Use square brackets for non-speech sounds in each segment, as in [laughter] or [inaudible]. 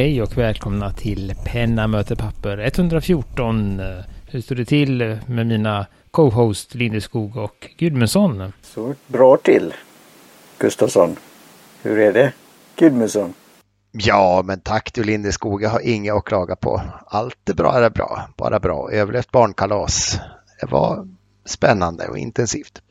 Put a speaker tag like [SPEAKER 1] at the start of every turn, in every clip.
[SPEAKER 1] Hej och välkomna till Penna möter papper 114. Hur står det till med mina co-host Lindeskog och Gudmundsson?
[SPEAKER 2] Så bra till, Gustafsson. Hur är det, Gudmundsson?
[SPEAKER 3] Ja, men tack du Lindeskog. Jag har inget att klaga på. Allt är bra, är bra, bara bra. Överlevt barnkalas. Det var spännande och intensivt.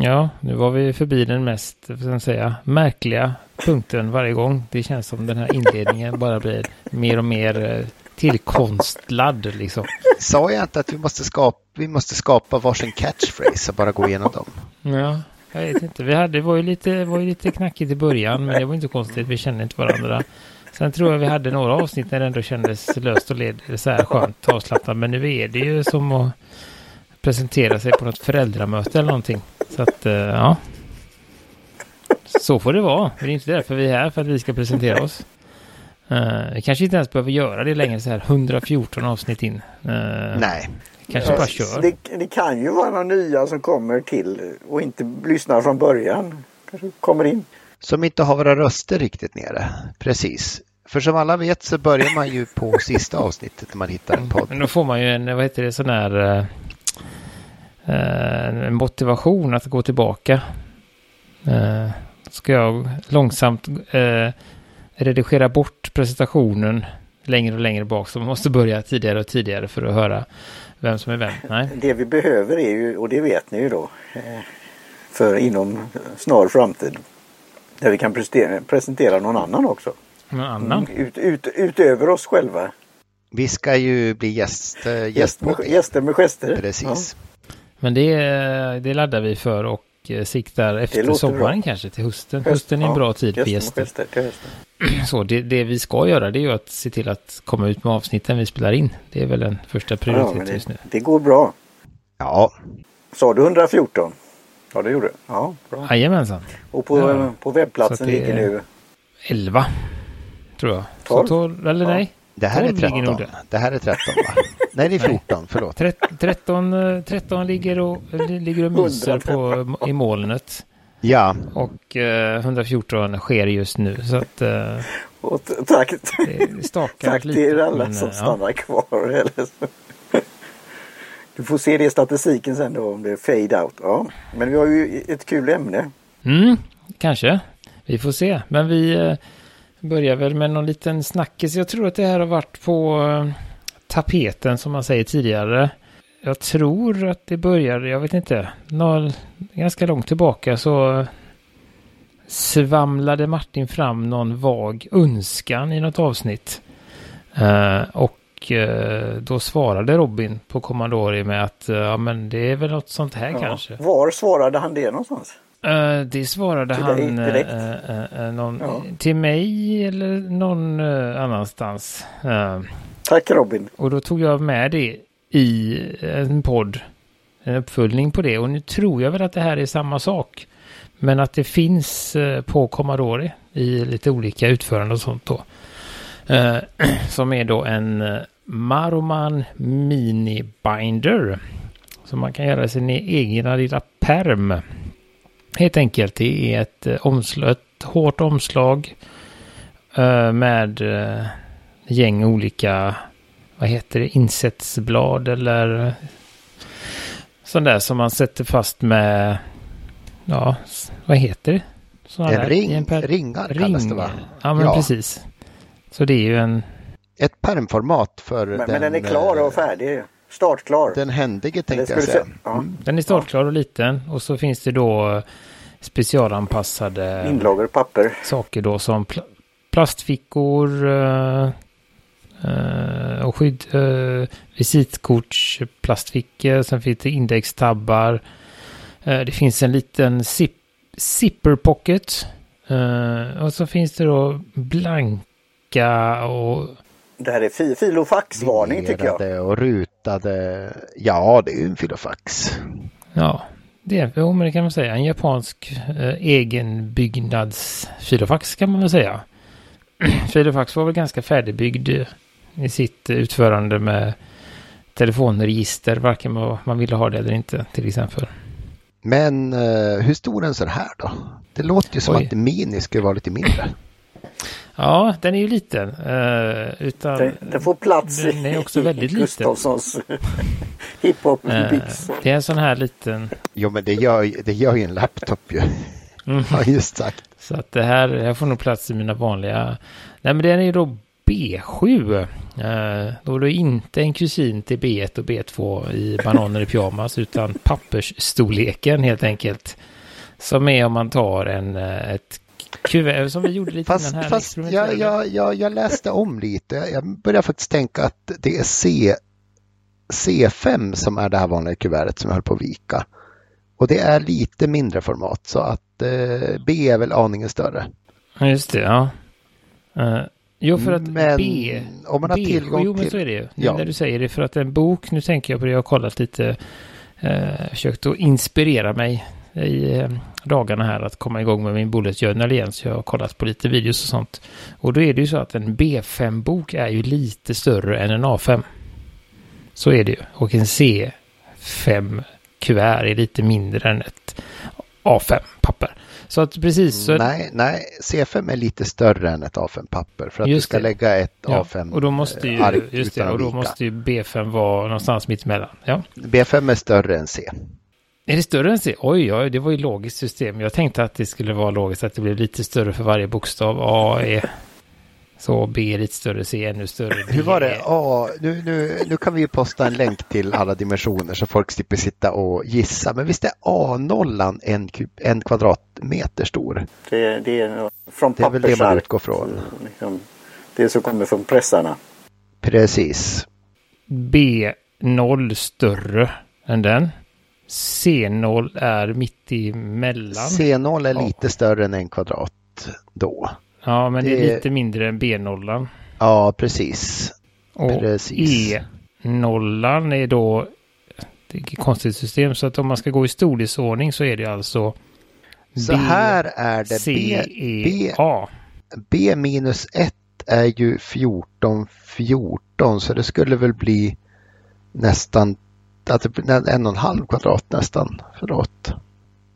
[SPEAKER 1] Ja, nu var vi förbi den mest säga, märkliga punkten varje gång. Det känns som den här inledningen [laughs] bara blir mer och mer eh, tillkonstlad liksom.
[SPEAKER 3] Sa jag inte att vi måste skapa, vi måste skapa varsin catchphrase och bara gå igenom dem?
[SPEAKER 1] Ja, jag vet inte. Vi hade, det var ju lite, var ju lite knackigt i början, men det var inte konstigt. Vi kände inte varandra. Sen tror jag vi hade några avsnitt när det ändå kändes löst och led, så här skönt avslappnat. Men nu är det ju som att presentera sig på något föräldramöte eller någonting. Så att, eh, ja. Så får det vara. Det är inte därför vi är här, för att vi ska presentera oss. Uh, vi kanske inte ens behöver göra det längre så här 114 avsnitt in. Uh,
[SPEAKER 3] Nej.
[SPEAKER 1] Kanske ja, bara kör.
[SPEAKER 2] Det, det, kan ju vara några nya som kommer till och inte lyssnar från början. Kanske kommer in.
[SPEAKER 3] Som inte har våra röster riktigt nere. Precis. För som alla vet så börjar man ju på sista avsnittet när man hittar en podd.
[SPEAKER 1] Men då får man ju en, vad heter det, sån här Eh, en motivation att gå tillbaka. Eh, ska jag långsamt eh, redigera bort presentationen längre och längre bak så man måste börja tidigare och tidigare för att höra vem som är vem? Nej.
[SPEAKER 2] Det vi behöver är ju, och det vet ni ju då, för inom snar framtid, där vi kan presentera, någon annan också. Någon
[SPEAKER 1] annan? Mm, ut,
[SPEAKER 2] ut, utöver oss själva.
[SPEAKER 3] Vi ska ju bli gäst, gäst, gäster med gester.
[SPEAKER 2] Precis. Ja.
[SPEAKER 1] Men det, det laddar vi för och eh, siktar efter sommaren bra. kanske till hösten. Höst, hösten är en bra tid för gäster. [clears throat] Så det, det, vi ska göra det är ju att se till att komma ut med avsnitten vi spelar in. Det är väl den första prioriteten
[SPEAKER 2] ja,
[SPEAKER 1] just nu.
[SPEAKER 2] Det går bra.
[SPEAKER 3] Ja.
[SPEAKER 2] Sa du 114? Ja det gjorde du. Ja, bra. Jajamensan. Och på, ja. på webbplatsen ligger nu?
[SPEAKER 1] 11 tror jag. 12? Så 12 eller ja. nej?
[SPEAKER 3] Det här är 13. Det här är 13 va? [laughs] Nej, det är 14. Förlåt.
[SPEAKER 1] 13, 13 eh, ligger och, eh, ligger och myser på, i molnet.
[SPEAKER 3] Ja.
[SPEAKER 1] Och eh, 114 sker just nu. Så att, eh, och
[SPEAKER 2] tack, tack lite, till alla men, som eh, ja. stannar kvar. Du får se det i statistiken sen då om det är fade out. Ja, men vi har ju ett kul ämne.
[SPEAKER 1] Mm, kanske. Vi får se. Men vi... Eh, börjar väl med någon liten snackis. Jag tror att det här har varit på eh, tapeten som man säger tidigare. Jag tror att det började, jag vet inte, någon, ganska långt tillbaka så svamlade Martin fram någon vag önskan i något avsnitt. Eh, och eh, då svarade Robin på Commandori med att eh, ja men det är väl något sånt här ja. kanske.
[SPEAKER 2] Var svarade han det någonstans?
[SPEAKER 1] Uh, det svarade till han uh, uh, någon, ja. till mig eller någon annanstans.
[SPEAKER 2] Tack Robin.
[SPEAKER 1] Och då tog jag med det i en podd, en uppföljning på det. Och nu tror jag väl att det här är samma sak. Men att det finns på Commodore i lite olika utföranden och sånt då. [clears throat] Som är då en Maroman Mini Binder. Som man kan göra sin e-, egna lilla perm. Helt enkelt, det är ett, eh, omslag, ett hårt omslag eh, med eh, gäng olika, vad heter det, Insetsblad eller sån där som man sätter fast med, ja, vad heter det?
[SPEAKER 3] Såna en ring, en ringar ring. kallas det va?
[SPEAKER 1] Ja, men ja. precis. Så det är ju en...
[SPEAKER 3] Ett permformat för
[SPEAKER 2] men, den.
[SPEAKER 3] Men
[SPEAKER 2] den är klar och färdig. Startklar.
[SPEAKER 3] Den händige tänkte jag säga. Ja.
[SPEAKER 1] Mm. Den är startklar och liten och så finns det då specialanpassade inlagor papper. Saker då som pl plastfickor eh, eh och skydd, eh, visitkortsplastfickor. Sen finns det indextabbar. Eh, det finns en liten zip, zipper pocket. Eh, och så finns det då blanka och
[SPEAKER 2] det här är filofaxvarning tycker jag.
[SPEAKER 3] och rutade. Ja, det är ju en filofax.
[SPEAKER 1] Ja, det, jo, men det kan man säga. En japansk eh, filofax kan man väl säga. filofax [clears throat] var väl ganska färdigbyggd eh, i sitt eh, utförande med telefonregister, varken man ville ha det eller inte till exempel.
[SPEAKER 3] Men eh, hur stor är en sån här då? Det låter ju som Oj. att mini skulle vara lite mindre.
[SPEAKER 1] Ja, den är ju liten. Uh, utan den,
[SPEAKER 2] den, får plats den är också väldigt i Gustavssons [laughs] hiphop uh,
[SPEAKER 1] Det är en sån här liten.
[SPEAKER 3] Jo, men det gör, det gör ju en laptop ju. Mm. [laughs] Ja, just sagt.
[SPEAKER 1] Så att det här, jag får nog plats i mina vanliga. Nej, men den är ju då B7. Uh, eh, då är du inte en kusin till B1 och B2 i bananer i pyjamas utan pappersstorleken helt enkelt. Som är om man tar en, ett Kuvert som vi gjorde lite fast, innan här. Fast
[SPEAKER 3] jag, jag, jag, jag, läste om lite. Jag började faktiskt tänka att det är C, C5 som är det här vanliga kuvertet som jag höll på att vika. Och det är lite mindre format så att eh, B är väl aningen större.
[SPEAKER 1] Ja, just det. Ja. Uh, jo, för att men, B...
[SPEAKER 3] Om man har
[SPEAKER 1] B,
[SPEAKER 3] tillgång jo, till... men så är
[SPEAKER 1] det
[SPEAKER 3] ju.
[SPEAKER 1] Ja. När du säger det, för att en bok, nu tänker jag på det, jag har kollat lite, eh, försökt att inspirera mig i eh, dagarna här att komma igång med min bullet journal igen, så jag har kollat på lite videos och sånt. Och då är det ju så att en B5-bok är ju lite större än en A5. Så är det ju. Och en C5-kuvert är lite mindre än ett A5-papper. Så att precis. Så...
[SPEAKER 3] Nej, nej, C5 är lite större än ett A5-papper för att just du ska det. lägga ett ja. A5 och då måste ju, eh, ark just det,
[SPEAKER 1] och då måste ju B5 vara någonstans mitt emellan. Ja.
[SPEAKER 3] B5 är större än C.
[SPEAKER 1] Är det större än C? Oj, oj, det var ju logiskt system. Jag tänkte att det skulle vara logiskt att det blev lite större för varje bokstav. A, är e. Så B är lite större, C är ännu större. Hur
[SPEAKER 3] var det? A? nu, nu, nu kan vi ju posta en länk till alla dimensioner så folk slipper sitta och gissa. Men visst är A-nollan en, en kvadratmeter stor?
[SPEAKER 2] Det, det är från Det är väl det man utgår från. Liksom, det som kommer från pressarna.
[SPEAKER 3] Precis.
[SPEAKER 1] B-noll större än den. C0 är mitt emellan.
[SPEAKER 3] C0 är ja. lite större än en kvadrat då.
[SPEAKER 1] Ja, men det, det är lite mindre än B0.
[SPEAKER 3] Ja, precis.
[SPEAKER 1] Och precis. E0 är då det är ett konstigt system så att om man ska gå i storleksordning så är det alltså
[SPEAKER 3] B, Så här är det
[SPEAKER 1] C, B, e, B, A.
[SPEAKER 3] B minus 1 är ju 14, 14 så det skulle väl bli nästan att typ det blir en och en halv kvadrat nästan Förlåt.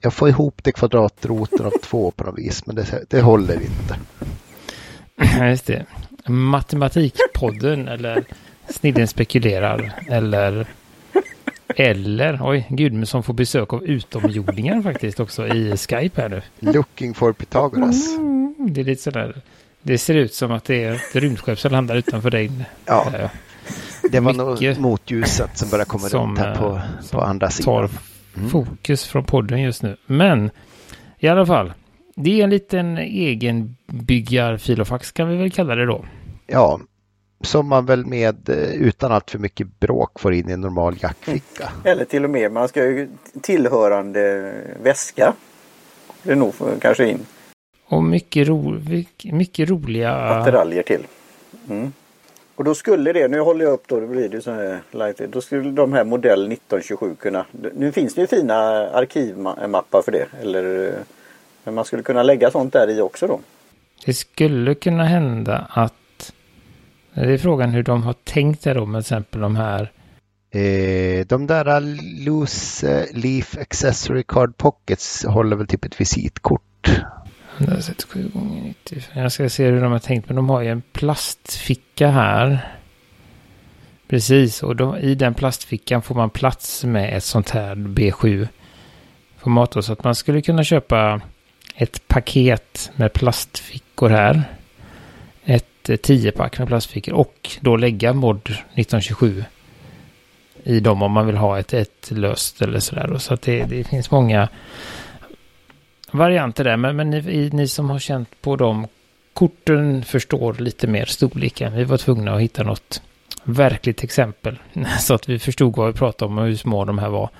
[SPEAKER 3] Jag får ihop det kvadratroten av två på något vis, men det, det håller inte.
[SPEAKER 1] Just det. Matematikpodden eller Snillen spekulerar eller eller, oj, Gudmundsson får besök av utomjordingar faktiskt också i Skype här nu.
[SPEAKER 3] Looking for Pythagoras. Mm,
[SPEAKER 1] det är lite sådär, det ser ut som att det är ett rymdskepp som landar utanför dig.
[SPEAKER 3] Ja.
[SPEAKER 1] Eh,
[SPEAKER 3] det var nog motljuset som började komma som, runt här på, eh, på andra sidan. Som
[SPEAKER 1] Mm. fokus från podden just nu. Men i alla fall, det är en liten egenbyggarfilofax kan vi väl kalla det då.
[SPEAKER 3] Ja, som man väl med eh, utan allt för mycket bråk får in i en normal jackficka.
[SPEAKER 2] [laughs] Eller till och med, man ska ju tillhörande väska. Det är nog för kanske in.
[SPEAKER 1] Och mycket, ro, mycket roliga...
[SPEAKER 2] Attiraljer till. Mm. Och då skulle det, nu håller jag upp då, det blir det så här light, då skulle de här modell 1927 kunna, nu finns det ju fina arkivmappar för det, eller men man skulle kunna lägga sånt där i också då.
[SPEAKER 1] Det skulle kunna hända att, det är frågan hur de har tänkt det då med exempel de här
[SPEAKER 3] Eh, de där Loose Leaf Accessory Card Pockets håller väl typ ett visitkort.
[SPEAKER 1] 137 gånger 95. Jag ska se hur de har tänkt. Men de har ju en plastficka här. Precis, och de, i den plastfickan får man plats med ett sånt här B7-format. Så att man skulle kunna köpa ett paket med plastfickor här. Ett 10-pack eh, med plastfickor och då lägga mod 1927 i dem om man vill ha ett, ett löst eller sådär. Så att det, det finns många varianter där, men, men ni, ni, som har känt på de korten förstår lite mer storleken. Vi var tvungna att hitta något verkligt exempel [laughs] så att vi förstod vad vi pratade om och hur små de här var.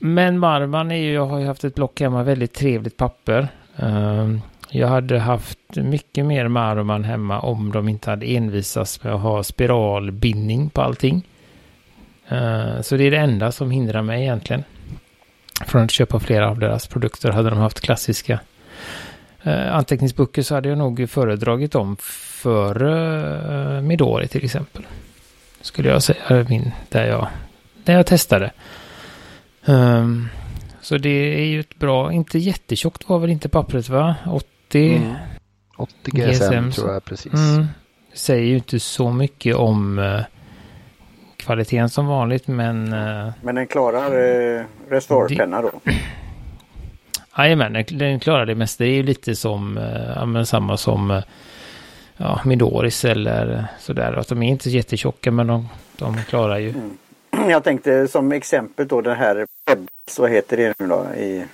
[SPEAKER 1] Men Marman är ju, jag har ju haft ett block hemma, väldigt trevligt papper. Ehm, jag hade haft mycket mer Marman hemma om de inte hade envisats med att ha spiralbindning på allting. Ehm, så det är det enda som hindrar mig egentligen från att köpa flera av deras produkter. Hade de haft klassiska eh, anteckningsböcker så hade jag nog föredragit dem före eh, Midori till exempel. Skulle jag säga, min, där jag, där jag testade. Um, så det är ju ett bra, inte jättetjockt var väl inte pappret va? 80? Mm. 80
[SPEAKER 3] GSM, GSM tror jag precis. Mm.
[SPEAKER 1] Säger ju inte så mycket om eh, kvaliteten som vanligt men... Eh,
[SPEAKER 2] men den klarar eh, Restore-penna då?
[SPEAKER 1] Jajamän, den klarar det mesta. Det är ju lite som, eh, ja men samma som eh, ja, Midoris eller sådär. Att de är inte jättetjocka men de, de klarar ju.
[SPEAKER 2] Mm. [clears throat] Jag tänkte som exempel då den här Pebbles, vad heter det nu då? I...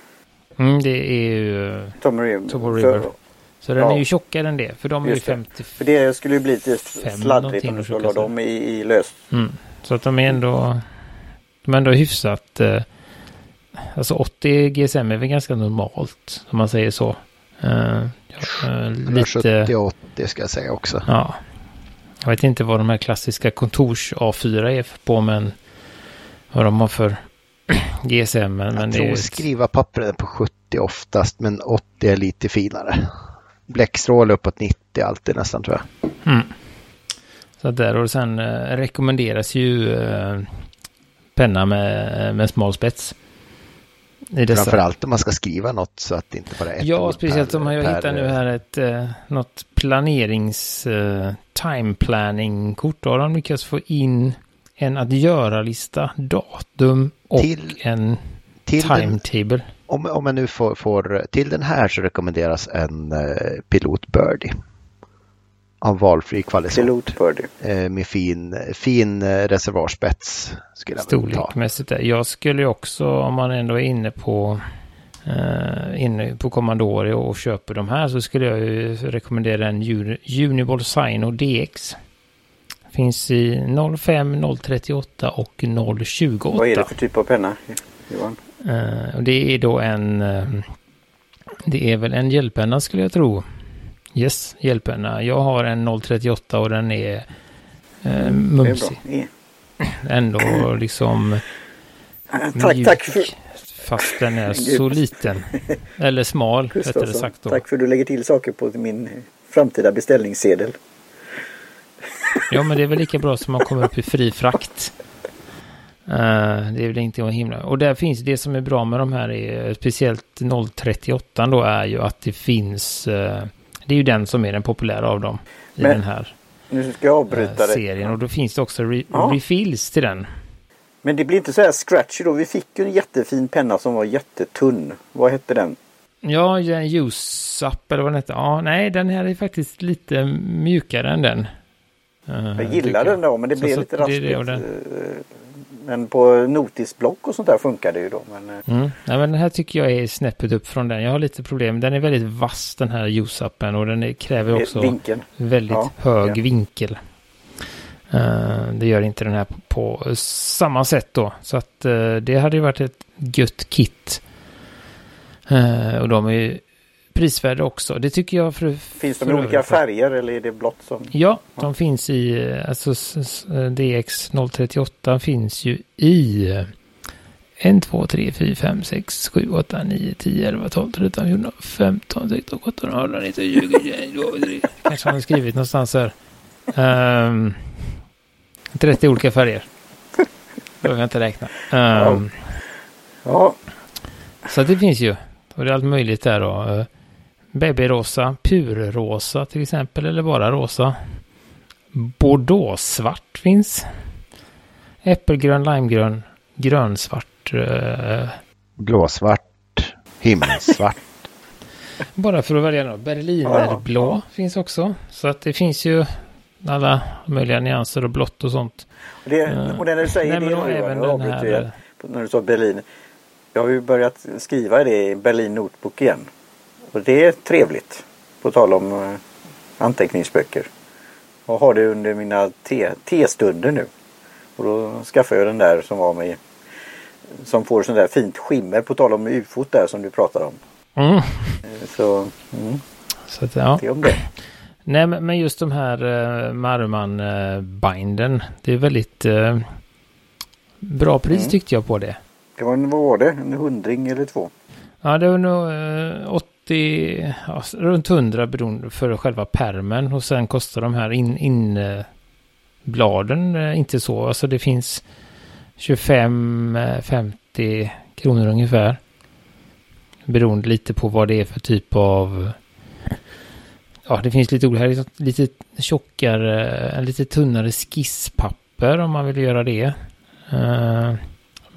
[SPEAKER 1] Mm, det är ju Tom River. Tom River. Så, den ja. är ju tjockare än det, för de är ju 50.
[SPEAKER 2] För det skulle ju bli
[SPEAKER 1] lite sladdrigt om
[SPEAKER 2] du skulle ha dem i, i löst. Mm.
[SPEAKER 1] Så att de är ändå, de är ändå hyfsat, eh, alltså 80 GSM är väl ganska normalt om man säger så. Eh,
[SPEAKER 3] eh, lite... 70-80 ska jag säga också.
[SPEAKER 1] Ja. Jag vet inte vad de här klassiska kontors A4 är på men vad de har för [clears throat] GSM. Men jag
[SPEAKER 3] tror ett... skriva pappret på 70 oftast men 80 är lite finare. Bläckstråle uppåt 90 alltid nästan tror jag. Mm.
[SPEAKER 1] Så där och sen eh, rekommenderas ju eh, penna med, med smal spets.
[SPEAKER 3] Framförallt om man ska skriva något så att det inte bara
[SPEAKER 1] är ett Ja, speciellt som jag hittar nu här eh, ett något planerings time planning kort. Då har de lyckats få in en att göra-lista, datum och till, en till timetable. Den,
[SPEAKER 3] om, om man nu får, får, till den här så rekommenderas en pilot birdie av valfri kvalitet. Eh, med fin, fin eh, reservoarspets.
[SPEAKER 1] Skulle jag
[SPEAKER 3] Jag
[SPEAKER 1] skulle också, om man ändå är inne på eh, inne på Commodore och köper de här så skulle jag ju rekommendera en Uniball Sino DX. Finns i 05, 038 och 028. Vad
[SPEAKER 2] är det för typ av penna, Johan? Eh, och
[SPEAKER 1] det är då en... Eh, det är väl en gelpenna skulle jag tro. Yes, hjälp henne. Jag har en 038 och den är eh, mumsig. Är [clears throat] Ändå liksom... tack, mjuk, tack. För... Fast den är [laughs] så liten. Eller smal, rättare sagt. Då.
[SPEAKER 2] Tack för att du lägger till saker på min framtida beställningssedel.
[SPEAKER 1] Ja, men det är väl lika bra som man kommer upp i fri frakt. Uh, det är väl inte att himla. Och där finns det som är bra med de här är speciellt 038 då är ju att det finns uh, det är ju den som är den populära av dem Men, i den här nu ska jag avbryta eh, serien. Och då finns det också re ja. refills till den.
[SPEAKER 2] Men det blir inte så här scratchy då. Vi fick ju en jättefin penna som var jättetunn. Vad hette den?
[SPEAKER 1] Ja, en Jusap eller vad den hette. Ja, nej, den här är faktiskt lite mjukare än den.
[SPEAKER 2] Eh, jag gillar den då, men det så, så lite raspigt. Det, det den... Eh, men på notisblock och sånt där funkar det ju då. Men... Eh.
[SPEAKER 1] Mm. Nej, men den här tycker jag är snäppet upp från den. Jag har lite problem. Den är väldigt vass den här ljusappen och den kräver eh, också Vinkeln. väldigt ja, hög ja. vinkel. Uh, det gör inte den här på samma sätt då. Så att uh, det hade ju varit ett gött kit. Uh, och de är ju prisvärda också. Det tycker jag för,
[SPEAKER 2] Finns de i olika färger eller är det blått som?
[SPEAKER 1] Ja, de finns i, eh, alltså eh, DX038 finns ju i 1, 2, 3, 4, 5, 6, 7, 8, 9, 10, 11, 12, 13, 14, 15, 16, 17, 18, 19, 20, 21, 22, 23. Kanske har skrivit någonstans här. Um, ehm, 30 olika färger. Behöver jag inte räkna. Um, ja. ja. Så det finns ju. Och det är allt möjligt där då. Eh, babyrosa, purrosa till exempel, eller bara rosa. Bordeauxsvart finns. Äppelgrön, limegrön, grönsvart. Eh... Blåsvart, himmelsvart. [laughs] bara för att välja något. Berlinerblå ja. finns också. Så att det finns ju alla möjliga nyanser och blått och sånt. Det, eh, och när du säger Nej, det, men det, även den här... när du sa Berlin. Jag har ju börjat skriva det i Berlin Notebook igen. Och det är trevligt. På tal om eh, anteckningsböcker. Jag har det under mina T-stunder nu. Och då skaffade jag den där som var med som får sånt där fint skimmer på tal om ufot där som du pratar om. Mm. Eh, så, mm. Så att, ja. det om det. Nej, men just de här uh, Marman-binden. Uh, det är väldigt uh, bra pris mm. tyckte jag på det. Det var vad var det? En hundring eller två? Ja, det var nog uh, 80, ja, runt 100 beroende för själva permen och sen kostar de här in, in bladen eh, inte så. Alltså det finns 25-50 eh, kronor ungefär. Beroende lite på vad det är för typ av... Ja, det finns lite olika. lite tjockare, en lite tunnare skisspapper om man vill göra det. Eh,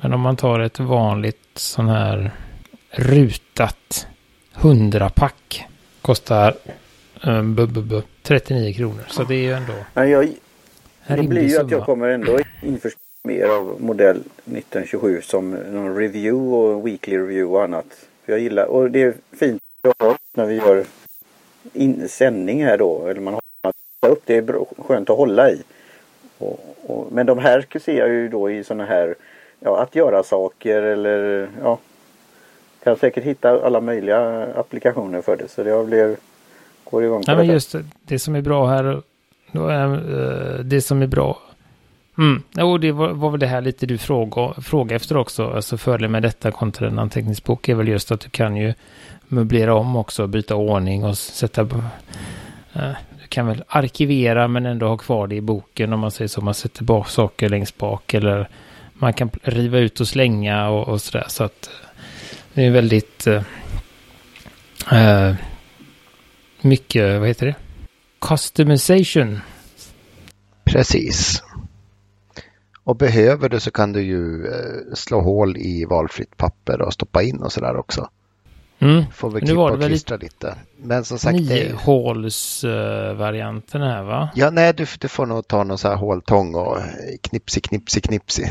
[SPEAKER 1] men om man tar ett vanligt sån här rutat 100-pack kostar um, bu, bu, bu, 39 kronor. Så det är ju ändå... Men jag, det blir ju att jag kommer ändå införskaffa mer av modell 1927 som någon review och weekly review och annat. För jag gillar, och det är fint när vi gör in, sändning här då. Eller man har att upp, det är skönt att hålla i. Och, och, men de här ser jag ju då i sådana här, ja att göra saker eller ja kan säkert hitta alla möjliga applikationer för det. Så det blev, går igång ja, men just det, det som är bra här, eh, det som är bra. Mm. Och det var, var väl det här lite du frågade fråga efter också. Alltså fördelen med detta kontra en anteckningsbok är väl just att du kan ju möblera om också, byta ordning och sätta... Eh, du kan väl arkivera men ändå ha kvar det i boken om man säger så. Man sätter bak saker längst bak eller man kan riva ut och slänga och, och sådär. Så att det är väldigt uh, mycket, vad heter det? Customization. Precis. Och behöver du så kan du ju eh, slå hål i valfritt papper och stoppa in och sådär också. Mm. Får vi klippa och klistra lite. Men som sagt. Niohålsvarianten här va? Ja, nej, du, du får nog ta någon så här håltång och knipsi, knipsi, knipsi.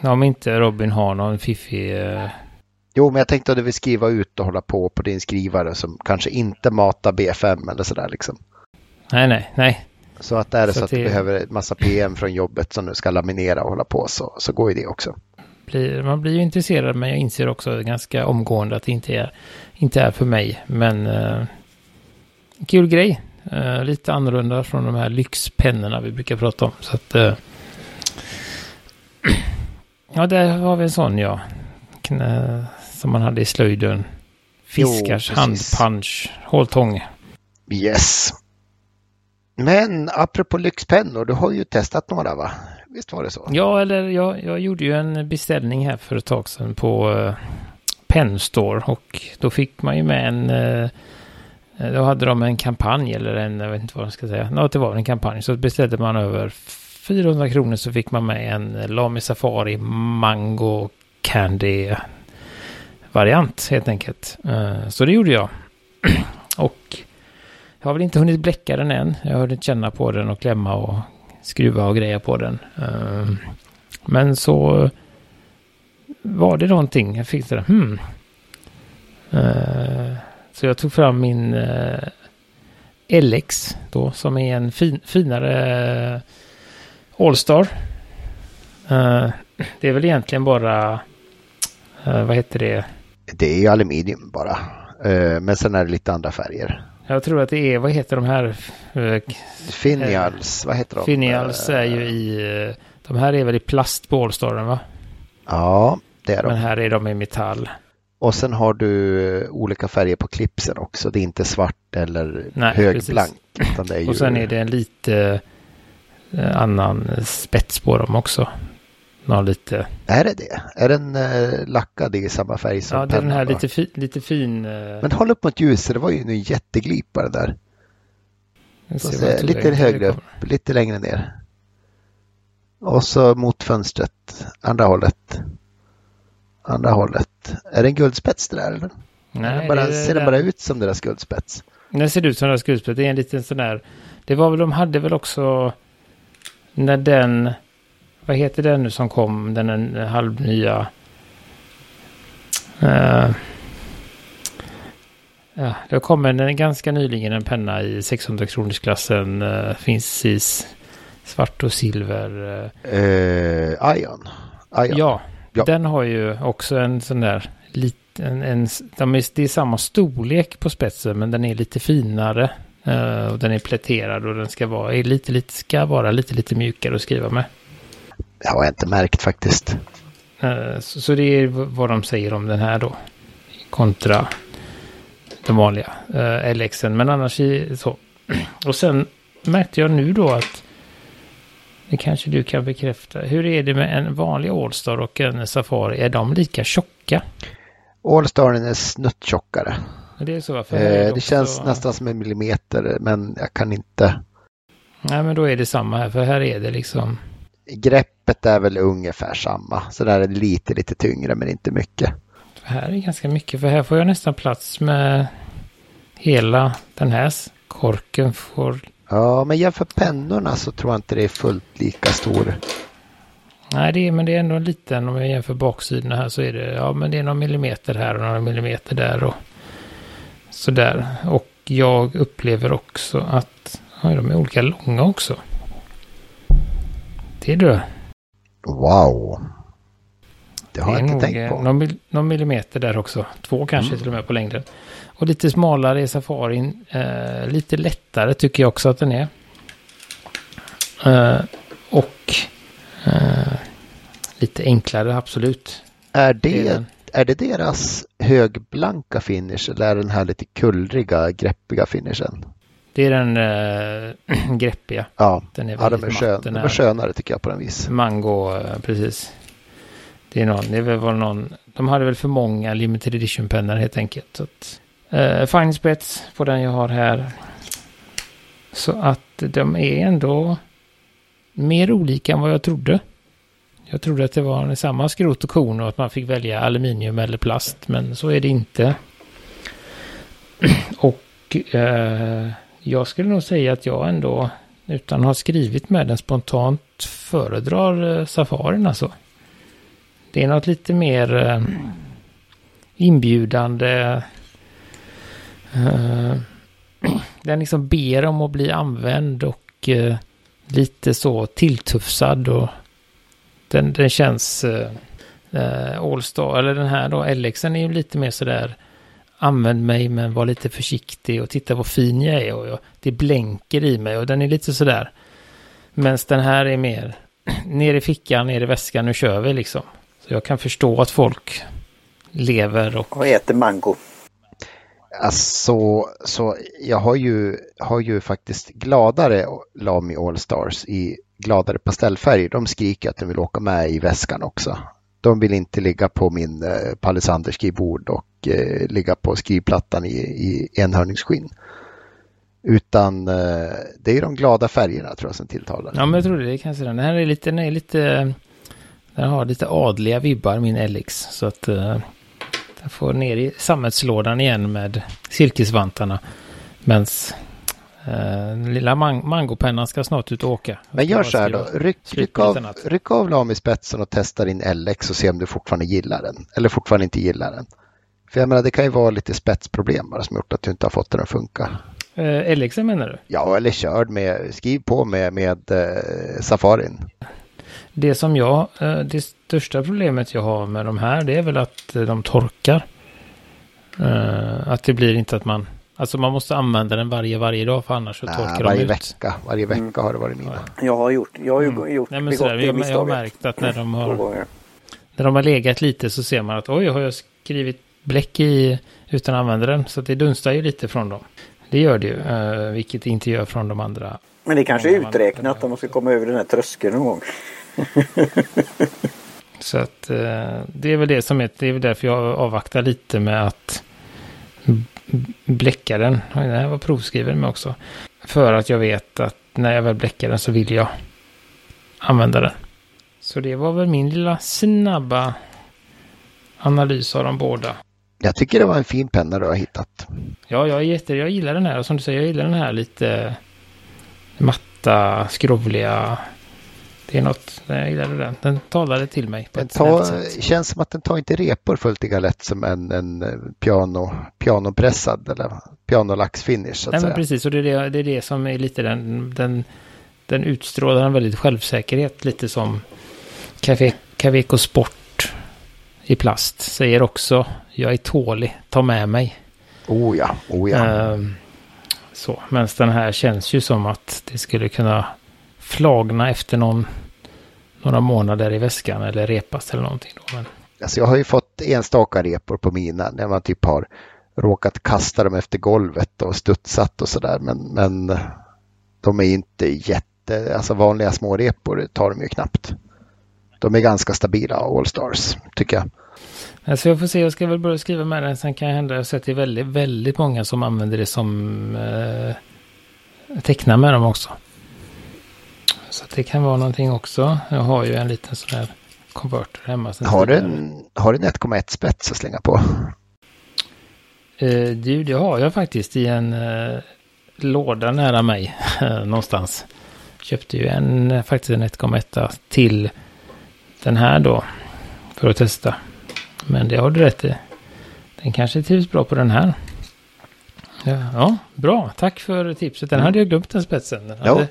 [SPEAKER 1] Ja, om inte Robin har någon fiffig... Eh Jo, men jag tänkte att du vill skriva ut och hålla på på din skrivare som kanske inte matar B5 eller sådär liksom. Nej, nej, nej. Så att är det så, så att det... du behöver en massa PM från jobbet som du ska laminera och hålla på så, så går ju det också. Man blir ju intresserad men jag inser också ganska omgående att det inte är, inte är för mig. Men eh, kul grej. Eh, lite annorlunda från de här lyxpennorna vi brukar prata om. Så att, eh, [clears throat] ja, där har vi en sån ja som man hade i slöjden. Fiskars jo, handpunch, håltång. Yes. Men apropå lyxpennor, du har ju testat några va? Visst var det så? Ja, eller jag, jag gjorde ju en beställning här för ett tag sedan på uh, eh, Penstore och då fick man ju med en uh, då hade de en kampanj eller en, jag vet inte vad de ska säga. Något, det var en kampanj. Så beställde man över 400 kronor så fick man med en Lami Safari Mango Candy variant helt enkelt. Eh, så det gjorde jag. [clears throat] Och jag har väl inte hunnit bläcka den än. Jag har hunnit känna på den och klämma och skruva och greja på den. Eh, men så var det någonting. Jag fick det hmm. Eh, så jag tog fram min LX då som är en fin, finare Allstar. [clears throat] Det är väl egentligen bara, vad heter det? Det är ju aluminium bara. Eh, men sen är det lite andra färger. Jag tror att det är, vad heter de här? Eh, Finials, vad heter de? Finials är ju i, eh, de här är väl i plast på Allstaren va? Ja, det är de. Men här är de i metall. Och sen har du olika färger på clipsen också. Det är inte svart eller Nej, högblank. Ju... Och sen är det en lite annan spets på dem också någon lite... Är det det? Är den äh, eh, lackad i samma färg som Ja, det den här lite, fi, lite fin... Äh... Men håll upp mot ljuset, det var ju en jätteglipa det där. Se, lite högre upp, lite längre ner. Och så mot fönstret, andra hållet. Andra hållet. Är det en guldspets det där eller? Nej, den bara, det, ser den bara ut som deras guldspets? Den ser ut som deras guldspets. Det är en liten sån där. Det var väl, de hade väl också när den vad heter den nu som kom, den, den halvnya... Uh, ja, det kom en, ganska nyligen en penna i 600 kronorsklassen uh, finns i svart och silver. Uh, Ion. Ion. Ja, ja, den har ju också en sån där liten, en, de det är samma storlek på spetsen men den är lite finare. Uh, och den är pläterad och den ska vara, är lite, lite, ska vara lite, lite mjukare att skriva med. Det har jag inte märkt faktiskt. Eh, så det är vad de säger om den här då. Kontra den vanliga eh, LXen. Men annars i, så. [clears throat] Och sen märkte jag nu då att det kanske du kan bekräfta. Hur är det med en vanlig Allstar och en Safari? Är de lika tjocka? Allstaren är snutt tjockare. Det, är så, eh, det, det känns så... nästan som en millimeter men jag kan inte. Nej men då är det samma här för här är det liksom greppet är väl ungefär samma. Så där är lite, lite tyngre men inte mycket. Det här är ganska mycket för här får jag nästan plats med hela den här korken. Får... Ja, men jämför pennorna så tror jag inte det är fullt lika stor. Nej, det är, men det är ändå en liten. Om jag jämför baksidorna här så är det, ja, men det är någon millimeter här och några millimeter där och sådär. Och jag upplever också att ja, de är olika långa också. Det du Wow. Det har det jag inte tänkt eh, på. Någon, någon, millimeter där också. Två kanske mm. till och med på längden. Och lite smalare i safarin. Eh, lite lättare tycker jag också att den är. Eh, och eh, lite enklare, absolut. Är det, är, det deras högblanka finish eller är den här lite kullriga, greppiga finishen? Det är den äh, [clears throat] greppiga. Ja, den är, ja, den är, skön, den är skönare tycker jag på den vis. Mango, eh, precis. Det är någon, det var någon, de hade väl för många limited edition pennor helt enkelt. Så att, äh, fine spets på den jag har här. Så att de är ändå mer olika än vad jag trodde. Jag trodde att det var samma skrot och korn och att man fick välja aluminium eller plast, men så är det inte. [clears throat] Och eh, jag skulle nog säga att jag ändå, utan att ha skrivit med den spontant, föredrar eh, safarin alltså. Det är något lite mer eh, inbjudande. Eh, [clears throat] den liksom ber om att bli använd och lite så tilltufsad och den, den känns Allstar, eller den här då, LXen är ju lite mer sådär använd mig men var lite försiktig och titta vad fin jag är och jag, det blänker i mig och den är lite sådär. Medan den här är mer [clears throat] ner i fickan, ner i väskan, nu kör vi liksom. Så jag kan förstå att folk lever och... Och äter mango. Alltså, så jag har ju, har ju faktiskt gladare Lami All Stars i gladare pastellfärger. De skriker att de vill åka med i väskan också de vill inte ligga på min eh, palisanderskivbord och eh, ligga på skrivplattan i, i enhörningsskinn. Utan eh, det är de glada färgerna tror jag som tilltalar. Ja, men jag tror det. Det kanske den. Den här är lite, den lite, den har lite adliga vibbar min LX. Så att eh, den får ner i sammetslådan igen med silkesvantarna. Mens Eh, den lilla man mangopennan ska snart ut och åka. Men gör så här då, ryck, ryck, av, ryck av Lami-spetsen och testa din LX och se om du fortfarande gillar den eller fortfarande inte gillar den. För jag menar, det kan ju vara lite spetsproblem bara som gjort att du inte har fått den att funka. Eh, LX menar du? Ja, eller körd med, skriv på med, med eh, Safarin. Det som jag, eh, det största problemet jag har med de här, det är väl att eh, de torkar. Eh, att det blir inte att man Alltså man måste använda den varje, varje dag för annars så nah, torkar varje de ut. Vecka, varje vecka mm. har det varit mina. Jag har gjort, jag har ju mm. gjort, Nej, men sådär, jag, jag har märkt att när de har, när de har legat lite så ser man att oj, har jag skrivit bläck i utan att använda den? Så det dunstar ju lite från dem. Det gör det ju, eh, vilket det inte gör från de andra. Men det kanske är uträknat om man ska komma över den här tröskeln någon gång. [laughs] så att eh, det är väl det som är, det är väl därför jag avvaktar lite med att bläcka den. Den här var provskriven med också. För att jag vet att när jag väl bläckar den så vill
[SPEAKER 3] jag
[SPEAKER 1] använda den. Så det var väl min lilla snabba analys av de båda.
[SPEAKER 3] Jag tycker det var en fin penna du har hittat.
[SPEAKER 1] Ja, jag, jätte, jag gillar den här. Som du säger, jag gillar den här lite matta, skrovliga det är något, jag gillade den. Den talade till mig på ett ta,
[SPEAKER 3] sätt. känns som att den tar inte repor fullt lika lätt som en, en eh, piano, pianopressad eller pianolaxfinish. Nej, säga.
[SPEAKER 1] Men precis, och det är det, det är det som är lite den, den, den utstrålar en väldigt självsäkerhet, lite som Caveco Café, Sport i plast säger också. Jag är tålig, ta med mig.
[SPEAKER 3] Oh ja, oh ja. Um,
[SPEAKER 1] så, men den här känns ju som att det skulle kunna flagna efter någon, några månader i väskan eller repas eller någonting. Då, men...
[SPEAKER 3] alltså jag har ju fått enstaka repor på mina när man typ har råkat kasta dem efter golvet och studsat och sådär. Men, men de är inte jätte, alltså vanliga små repor tar de ju knappt. De är ganska stabila, Allstars, tycker jag.
[SPEAKER 1] Alltså jag får se, jag ska väl börja skriva med den. Sen kan jag hända, jag har sett det är väldigt, väldigt många som använder det som eh, tecknar med dem också. Så det kan vara någonting också. Jag har ju en liten sån här konverter hemma. Har du, en,
[SPEAKER 3] en 1,1 spets att slänga på? Eh,
[SPEAKER 1] det, det har jag faktiskt i en eh, låda nära mig [laughs] någonstans. Köpte ju en, eh, faktiskt en 1,1 till den här då. För att testa. Men det har du rätt i. Den kanske trivs bra på den här. Ja, ja bra. Tack för tipset. Den mm. hade jag glömt den spetsen. Den hade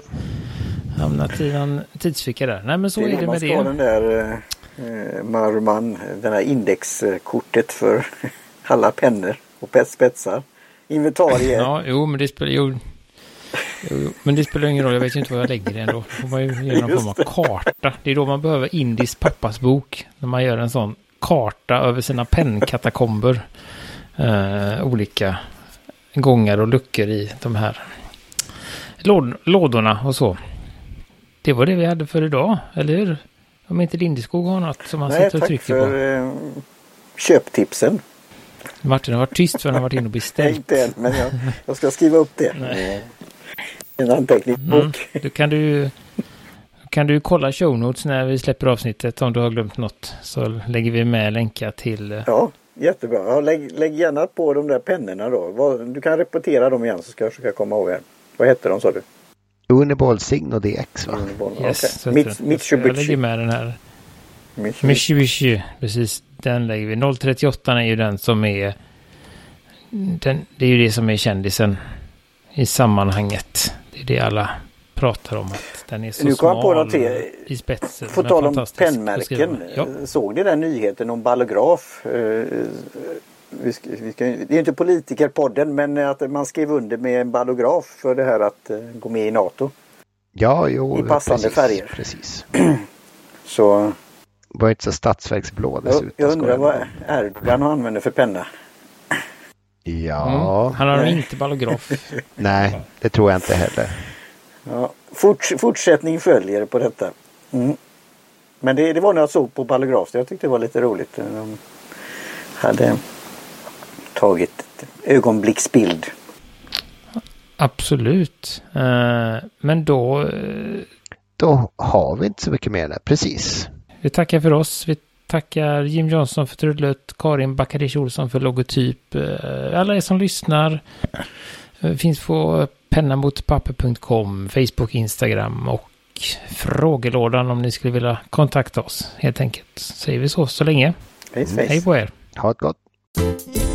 [SPEAKER 1] hamnat i någon tidsficka där. Nej men så det är, är det med det.
[SPEAKER 2] Den där eh, Maruman, den här indexkortet för [laughs] alla pennor och spetsar. Inventarier.
[SPEAKER 1] Ja, jo men det spelar ju... Men det spelar ingen roll, jag vet ju inte var jag lägger det ändå. Då får man ju göra någon form av karta. Det är då man behöver Indis pappas bok. När man gör en sån karta över sina pennkatakomber. Eh, olika gångar och luckor i de här lådorna och så. Det var det vi hade för idag, eller hur? Om inte Lindeskog har något som han Nej, sitter och trycker på.
[SPEAKER 2] Nej, eh, tack för köptipsen.
[SPEAKER 1] Martin har varit tyst för han har varit inne och beställt.
[SPEAKER 2] inte
[SPEAKER 1] än,
[SPEAKER 2] men jag, jag, ska skriva upp det. Nej. En anteckningsbok. Mm,
[SPEAKER 1] då kan du, kan du kolla show notes när vi släpper avsnittet om du har glömt något. Så lägger vi med länkar till... Eh. Ja,
[SPEAKER 2] jättebra. Ja, lägg, lägg gärna på de där pennorna då. Du kan repetera dem igen så ska jag försöka komma ihåg. Här. Vad hette de sa du?
[SPEAKER 3] Uniball Signo DX va? Uniball,
[SPEAKER 1] yes, okay. Mits, Mitsubishi. Jag lägger med den här. Mitsubishi. Mitsubishi, precis. Den lägger vi. 038 är ju den som är... Den, det är ju det som är kändisen i sammanhanget. Det är det alla pratar om att den är så nu smal på något i spetsen.
[SPEAKER 2] På tal om pennmärken. Ja. Såg ni den nyheten om Ballograf? Eh, vi ska, vi ska, det är ju inte politikerpodden men att man skrev under med en ballograf för det här att eh, gå med i NATO.
[SPEAKER 3] Ja, jo, I passande precis, färger. Precis. [clears throat] så... Det var inte så statsverksblå dessutom.
[SPEAKER 2] Jag, undrar vad Erdogan använder för penna.
[SPEAKER 1] Ja. Mm, han har inte ballograf. [laughs]
[SPEAKER 3] Nej, det tror jag inte heller.
[SPEAKER 2] Ja, forts, fortsättning följer på detta. Mm. Men det, det var när jag såg på ballograf. Jag tyckte det var lite roligt. De hade tagit ögonblicksbild.
[SPEAKER 1] Absolut. Eh, men då... Eh,
[SPEAKER 3] då har vi inte så mycket mer där, precis.
[SPEAKER 1] Vi tackar för oss. Vi tackar Jim Johnson för trudelutt, Karin Bakarish Olsson för logotyp. Eh, alla er som lyssnar finns på pennamotpapper.com, Facebook, Instagram och frågelådan om ni skulle vilja kontakta oss helt enkelt. Säger vi så så länge.
[SPEAKER 2] Hej, hej.
[SPEAKER 1] hej på er.
[SPEAKER 3] Ha det gott.